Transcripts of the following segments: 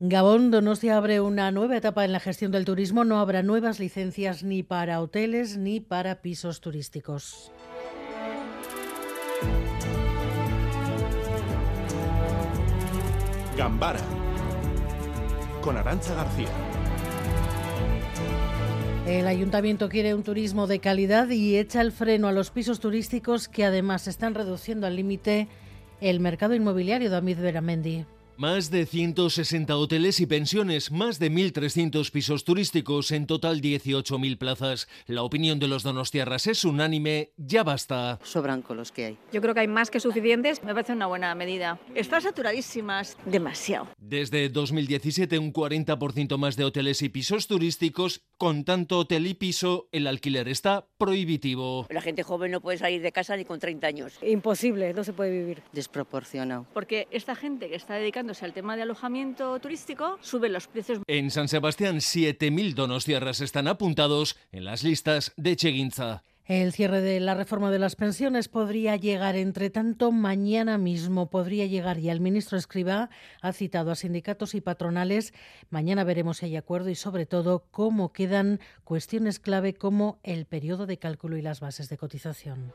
Gabón Donostia abre una nueva etapa en la gestión del turismo. No habrá nuevas licencias ni para hoteles ni para pisos turísticos. Gambara con Arancha García. El ayuntamiento quiere un turismo de calidad y echa el freno a los pisos turísticos que además están reduciendo al límite el mercado inmobiliario. David Beramendi. Más de 160 hoteles y pensiones, más de 1.300 pisos turísticos, en total 18.000 plazas. La opinión de los donostiarras es unánime, ya basta. Sobran con los que hay. Yo creo que hay más que suficientes. Me parece una buena medida. Están saturadísimas, demasiado. Desde 2017, un 40% más de hoteles y pisos turísticos. Con tanto hotel y piso, el alquiler está prohibitivo. La gente joven no puede salir de casa ni con 30 años. Imposible, no se puede vivir. Desproporcionado. Porque esta gente que está dedicando al tema de alojamiento turístico, suben los precios. En San Sebastián, 7.000 donostiarras están apuntados en las listas de Cheguinza. El cierre de la reforma de las pensiones podría llegar, entre tanto, mañana mismo podría llegar y el ministro Escriba ha citado a sindicatos y patronales. Mañana veremos si hay acuerdo y, sobre todo, cómo quedan cuestiones clave como el periodo de cálculo y las bases de cotización.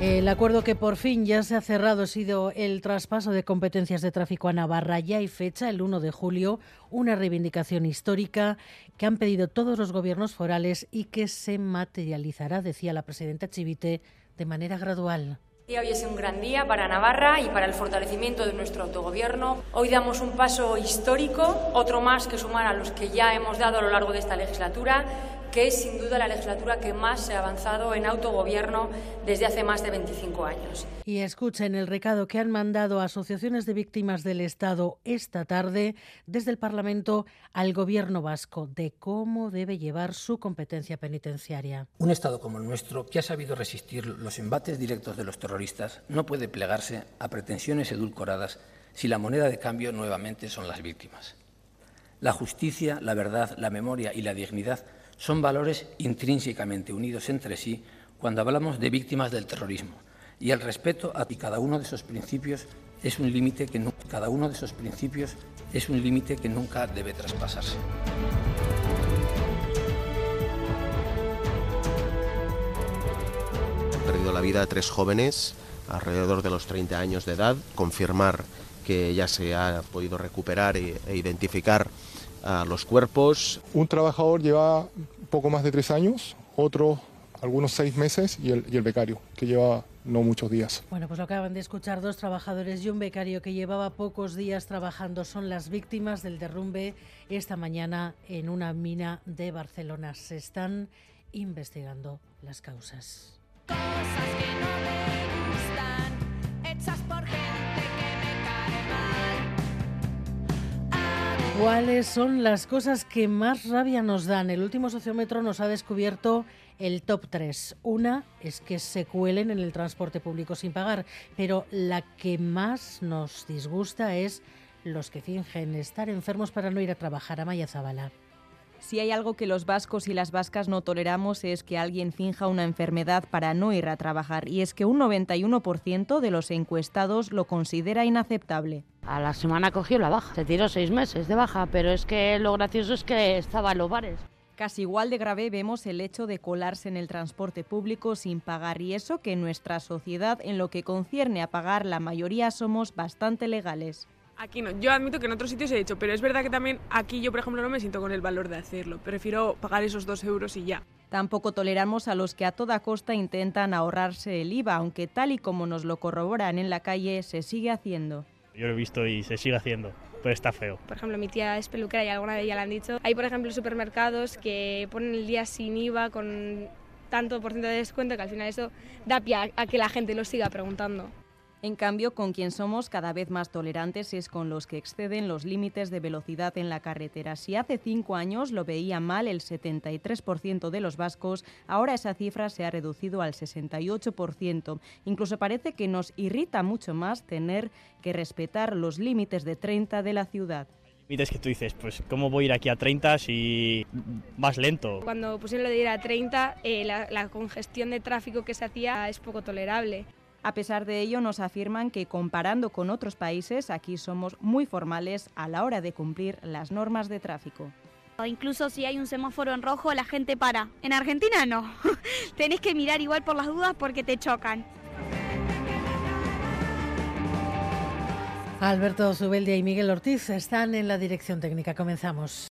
El acuerdo que por fin ya se ha cerrado ha sido el traspaso de competencias de tráfico a Navarra. Ya hay fecha, el 1 de julio, una reivindicación histórica que han pedido todos los gobiernos forales y que se materializará, decía la presidenta Chivite, de manera gradual. Hoy es un gran día para Navarra y para el fortalecimiento de nuestro autogobierno. Hoy damos un paso histórico, otro más que sumar a los que ya hemos dado a lo largo de esta legislatura que es sin duda la legislatura que más se ha avanzado en autogobierno desde hace más de 25 años. Y escuchen el recado que han mandado asociaciones de víctimas del Estado esta tarde desde el Parlamento al Gobierno vasco de cómo debe llevar su competencia penitenciaria. Un Estado como el nuestro, que ha sabido resistir los embates directos de los terroristas, no puede plegarse a pretensiones edulcoradas si la moneda de cambio nuevamente son las víctimas. La justicia, la verdad, la memoria y la dignidad son valores intrínsecamente unidos entre sí cuando hablamos de víctimas del terrorismo y el respeto a cada uno de esos principios es un límite que cada uno de esos principios es un límite que nunca debe traspasarse. Han perdido la vida tres jóvenes alrededor de los 30 años de edad, confirmar que ya se ha podido recuperar e, e identificar a los cuerpos. Un trabajador lleva poco más de tres años, otro algunos seis meses y el, y el, becario, que lleva no muchos días. Bueno, pues lo acaban de escuchar dos trabajadores y un becario que llevaba pocos días trabajando. Son las víctimas del derrumbe esta mañana en una mina de Barcelona. Se están investigando las causas. Cosas que no ¿Cuáles son las cosas que más rabia nos dan? El último sociómetro nos ha descubierto el top 3. Una es que se cuelen en el transporte público sin pagar, pero la que más nos disgusta es los que fingen estar enfermos para no ir a trabajar. a Maya Zabala. Si hay algo que los vascos y las vascas no toleramos es que alguien finja una enfermedad para no ir a trabajar, y es que un 91% de los encuestados lo considera inaceptable. A la semana cogió la baja, se tiró seis meses de baja, pero es que lo gracioso es que estaba en los bares. Casi igual de grave vemos el hecho de colarse en el transporte público sin pagar y eso que en nuestra sociedad en lo que concierne a pagar la mayoría somos bastante legales. Aquí no. Yo admito que en otros sitios he dicho, pero es verdad que también aquí yo, por ejemplo, no me siento con el valor de hacerlo. Prefiero pagar esos dos euros y ya. Tampoco toleramos a los que a toda costa intentan ahorrarse el IVA, aunque tal y como nos lo corroboran en la calle, se sigue haciendo. Yo lo he visto y se sigue haciendo, pero está feo. Por ejemplo, mi tía es peluquera y alguna vez ya le han dicho. Hay, por ejemplo, supermercados que ponen el día sin IVA con tanto por ciento de descuento que al final eso da pie a que la gente lo siga preguntando. En cambio, con quien somos cada vez más tolerantes es con los que exceden los límites de velocidad en la carretera. Si hace cinco años lo veía mal el 73% de los vascos, ahora esa cifra se ha reducido al 68%. Incluso parece que nos irrita mucho más tener que respetar los límites de 30 de la ciudad límites que tú dices, pues ¿cómo voy a ir aquí a 30 si más lento? Cuando pusieron lo de ir a 30, eh, la, la congestión de tráfico que se hacía es poco tolerable. A pesar de ello, nos afirman que comparando con otros países, aquí somos muy formales a la hora de cumplir las normas de tráfico. Incluso si hay un semáforo en rojo, la gente para. En Argentina no. Tenés que mirar igual por las dudas porque te chocan. Alberto Zubeldia y Miguel Ortiz están en la dirección técnica. Comenzamos.